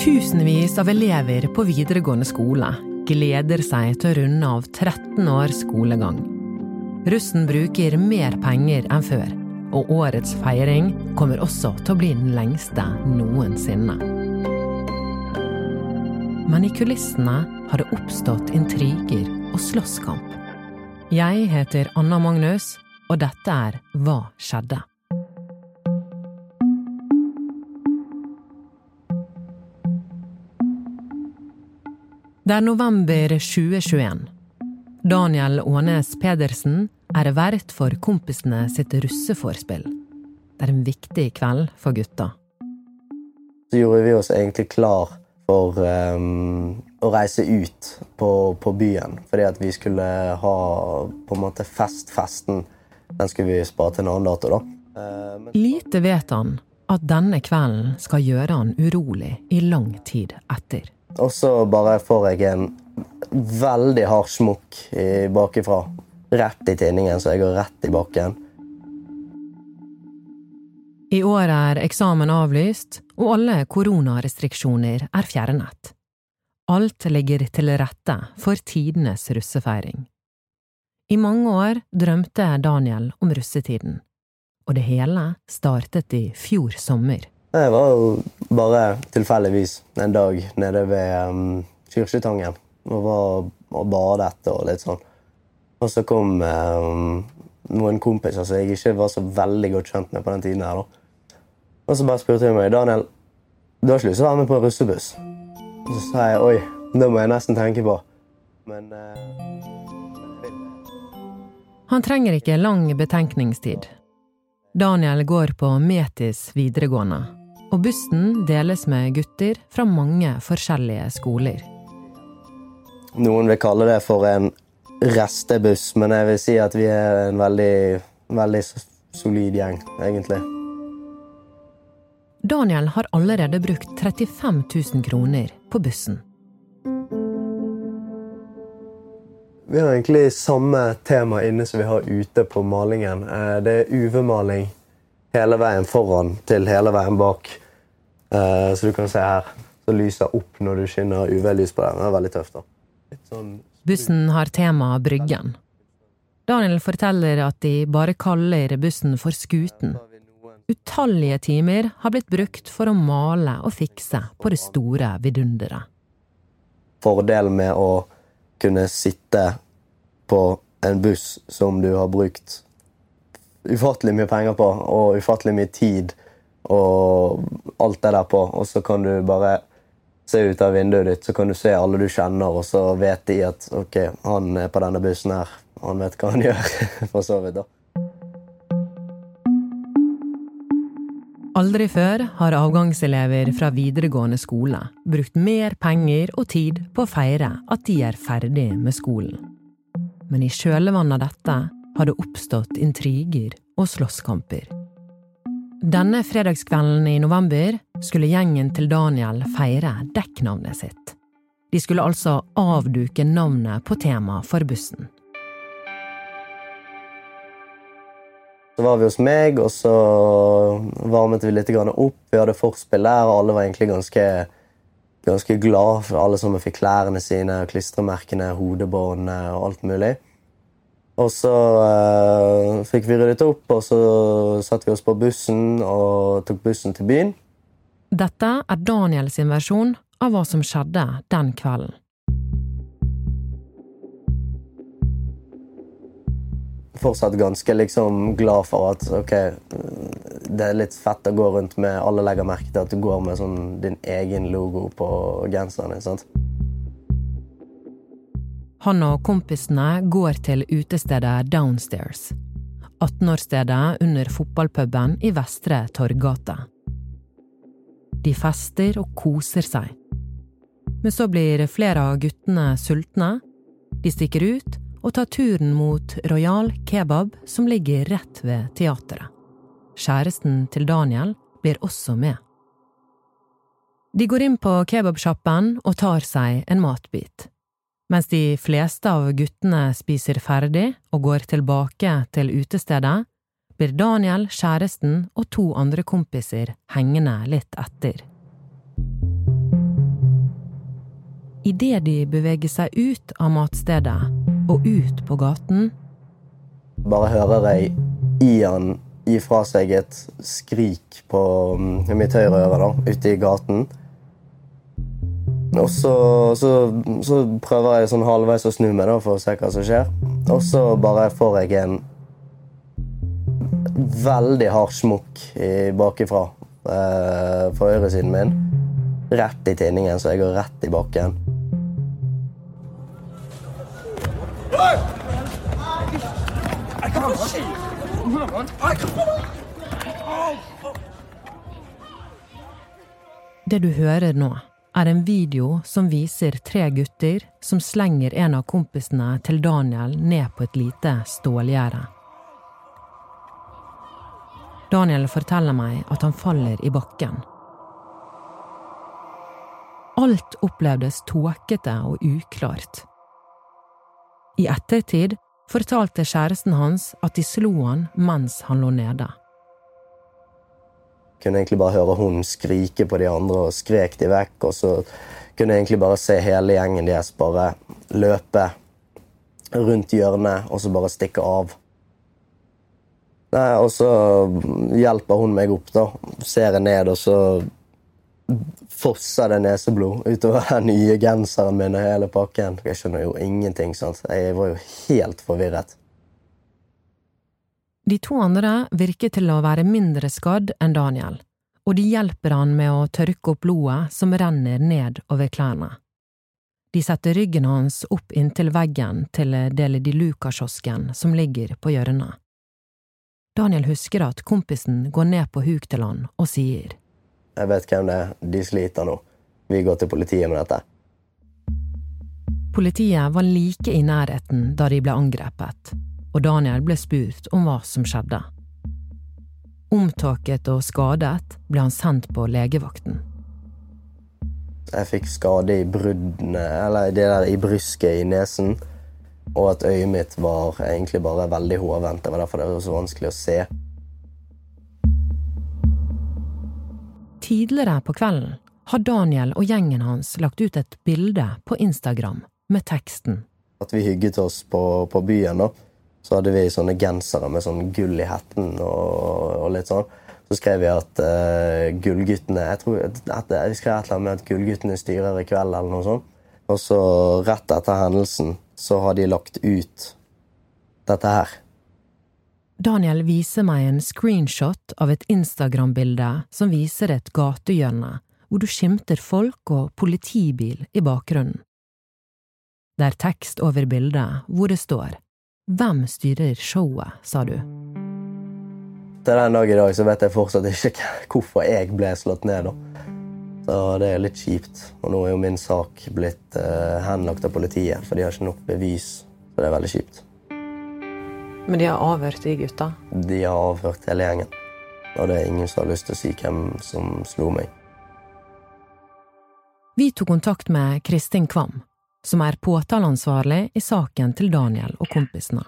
Tusenvis av elever på videregående skole gleder seg til å runde av 13 års skolegang. Russen bruker mer penger enn før, og årets feiring kommer også til å bli den lengste noensinne. Men i kulissene har det oppstått intriger og slåsskamp. Jeg heter Anna Magnus, og dette er Hva skjedde? Det er november 2021. Daniel Aanes Pedersen er vert for kompisene sitt russeforspill. Det er en viktig kveld for gutta. Så gjorde vi oss egentlig klar for um, å reise ut på, på, byen. Fordi at vi skulle ha på en måte fest-festen. Den skulle vi spare til en annen dato, da. Uh, men... Lite vet han at denne kvelden skal gjøre han urolig i lang tid etter. Og så bare får jeg en veldig hard smukk bakifra. Rett i tinningen, så jeg går rett i bakken. I år er eksamen avlyst, og alle koronarestriksjoner er fjernet. Alt ligger til rette for tidenes russefeiring. I mange år drømte Daniel om russetiden, og det hele startet i fjor sommer. Det var jo bare tilfeldigvis en dag nede ved um, Kyrkjetangen. Og var og badet og litt sånn. Og så kom um, noen kompiser som jeg ikke var så veldig godt kjent med på den tiden. her da. Og så bare spurte de meg Daniel, du har ikke lyst til å være med på russebuss. Og så sa jeg oi, det må jeg nesten tenke på. Men uh, Han trenger ikke lang betenkningstid. Daniel går på Metis videregående og bussen deles med gutter fra mange forskjellige skoler. Noen vil kalle det for en restebuss, men jeg vil si at vi er en veldig, veldig solid gjeng, egentlig. Daniel har allerede brukt 35 000 kroner på bussen. Vi har egentlig samme tema inne som vi har ute på malingen. Eh, det er UV-maling hele veien foran til hele veien bak. Uh, så du kan se her. Så lyser opp når du skinner UV-lys på den. Det er veldig tøft. da. Sånn... Bussen har tema Bryggen. Daniel forteller at de bare kaller bussen for Skuten. Utallige timer har blitt brukt for å male og fikse på det store vidunderet. Fordelen med å kunne sitte på en buss som du har brukt ufattelig mye penger på, og ufattelig mye tid og alt det der på, og så kan du bare se ut av vinduet ditt, så kan du se alle du kjenner, og så vet de at ok, han er på denne bussen her. Han vet hva han gjør, for så vidt, da. Aldri før har avgangselever fra videregående skole brukt mer penger og tid på å feire at de er ferdig med skolen. Men i kjølvannet av dette har det oppstått intriger og slåsskamper. Denne fredagskvelden i november skulle gjengen til Daniel feire dekknavnet sitt. De skulle altså avduke navnet på temaet for bussen. Så var vi hos meg, og så varmet vi litt opp. Vi hadde forspill der, og alle var egentlig ganske, ganske glad for alle som fikk klærne sine, klistremerkene, hodebåndene og alt mulig. Og så uh, fikk vi ryddet opp, og så satte vi oss på bussen og tok bussen til byen. Dette er Daniel sin versjon av hva som skjedde den kvelden. Fortsatt ganske liksom glad for at ok, det er litt fett å gå rundt med Alle legger merke til at du går med sånn din egen logo på genseren sant? Han og kompisene går til utestedet Downstairs. 18-årsstedet under fotballpuben i Vestre Torggate. De fester og koser seg. Men så blir flere av guttene sultne. De stikker ut og tar turen mot Royal Kebab, som ligger rett ved teateret. Kjæresten til Daniel blir også med. De går inn på kebabsjappen og tar seg en matbit. Mens de fleste av guttene spiser ferdig og går tilbake til utestedet, blir Daniel, kjæresten og to andre kompiser hengende litt etter. Idet de beveger seg ut av matstedet og ut på gaten, Bare hører jeg Ian gi fra seg et skrik på mm, mitt høyre øre da, ute i gaten. Og så, så, så prøver jeg sånn halvveis å snu meg da, for å se hva som skjer. Og så bare får jeg en veldig hard smukk i- bakifra eh, fra høyresiden min. Rett i tinningen, så jeg går rett i bakken. Det du hører nå, er en video som viser tre gutter som slenger en av kompisene til Daniel ned på et lite stålgjerde. Daniel forteller meg at han faller i bakken. Alt opplevdes tåkete og uklart. I ettertid fortalte kjæresten hans at de slo han mens han lå nede. Kunne egentlig bare høre hun skrike på de andre og skrek de vekk. Og så kunne jeg egentlig bare se hele gjengen deres bare løpe rundt hjørnet og så bare stikke av. Nei, Og så hjelper hun meg opp, da. Ser jeg ned, og så fosser det neseblod utover den nye genseren min og hele pakken. Jeg skjønner jo ingenting. sant? Jeg var jo helt forvirret. De to andre virker til å være mindre skadd enn Daniel, og de hjelper han med å tørke opp blodet som renner ned over klærne. De setter ryggen hans opp inntil veggen til Deli di Luca-kiosken som ligger på hjørnet. Daniel husker at kompisen går ned på huk til han og sier Jeg vet hvem det er. De sliter nå. Vi går til politiet med dette. Politiet var like i nærheten da de ble angrepet, og Daniel ble spurt om hva som skjedde. Omtåket og skadet ble han sendt på legevakten. Jeg fikk skade i bruddene, eller det der i brysket i nesen. Og at øyet mitt var egentlig bare veldig hovent. Det var derfor det var så vanskelig å se. Tidligere på kvelden har Daniel og gjengen hans lagt ut et bilde på Instagram med teksten At vi hygget oss på, på byen, da. Så hadde vi sånne gensere med sånn gull i hetten og, og litt sånn. Så skrev vi at uh, gullguttene jeg, tror, at, jeg skrev et eller annet med at gullguttene styrer i kveld, eller noe sånt. Og så rett etter hendelsen så har de lagt ut dette her. Daniel viser meg en screenshot av et Instagram-bilde som viser et gatehjørne hvor du skimter folk og politibil i bakgrunnen. Det er tekst over bildet hvor det står Hvem styrer showet, sa du. Til den dag i dag så vet jeg fortsatt ikke hvorfor jeg ble slått ned. da. Så det er litt kjipt. Og nå er jo min sak blitt uh, henlagt av politiet, for de har ikke nok bevis. Så det er veldig kjipt. Men de har avhørt de gutta? De har avhørt hele gjengen. Og det er ingen som har lyst til å si hvem som slo meg. Vi tok kontakt med Kristin Kvam, som er påtaleansvarlig i saken til Daniel og kompisene.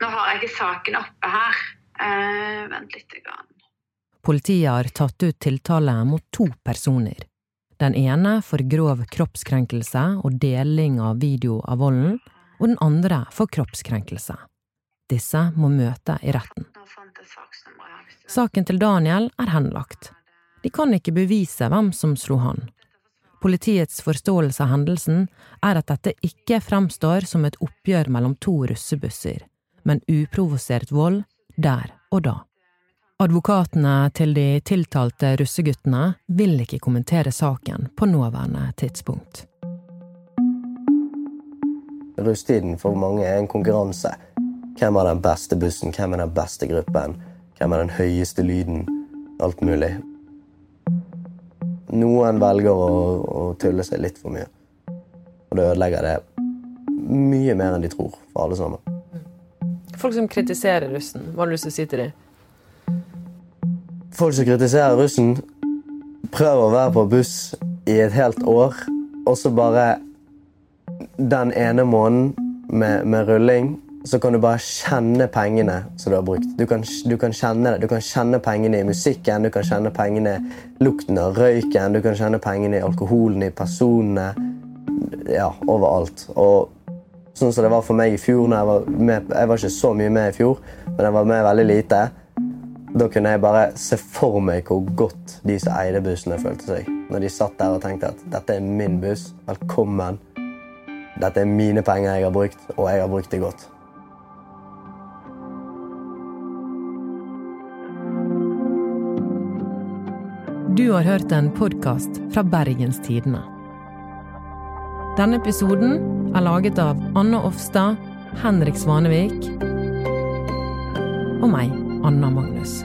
Nå har jeg saken oppe her. Eh, vent litt. Grann. Politiet har tatt ut tiltale mot to personer. Den ene for grov kroppskrenkelse og deling av video av volden, og den andre for kroppskrenkelse. Disse må møte i retten. Saken til Daniel er henlagt. De kan ikke bevise hvem som slo han. Politiets forståelse av hendelsen er at dette ikke fremstår som et oppgjør mellom to russebusser, men uprovosert vold der og da. Advokatene til de tiltalte russeguttene vil ikke kommentere saken på nåværende tidspunkt. Rusttiden for mange er en konkurranse. Hvem har den beste bussen, hvem er den beste gruppen, hvem er den høyeste lyden? Alt mulig. Noen velger å, å tulle seg litt for mye. Og det ødelegger det mye mer enn de tror, for alle sammen. Folk som kritiserer russen, hva har du lyst til å si til dem? Folk som kritiserer russen, prøver å være på buss i et helt år, og så bare den ene måneden med, med rulling, så kan du bare kjenne pengene som du har brukt. Du kan, du kan kjenne. Du kan kjenne pengene i musikken, du kan kjenne pengene lukten av røyken, du kan kjenne pengene i alkoholen, i personene. ja, overalt. Og sånn som det var for meg i fjor når jeg var med Jeg var ikke så mye med i fjor, men jeg var med veldig lite. Da kunne jeg bare se for meg hvor godt de som eide bussene, følte seg. Når de satt der og tenkte at dette er min buss, velkommen. Dette er mine penger jeg har brukt, og jeg har brukt det godt. Du har hørt en podkast fra Bergens Tidende. Denne episoden er laget av Anne Offstad, Henrik Svanevik og meg, Anna Magnus.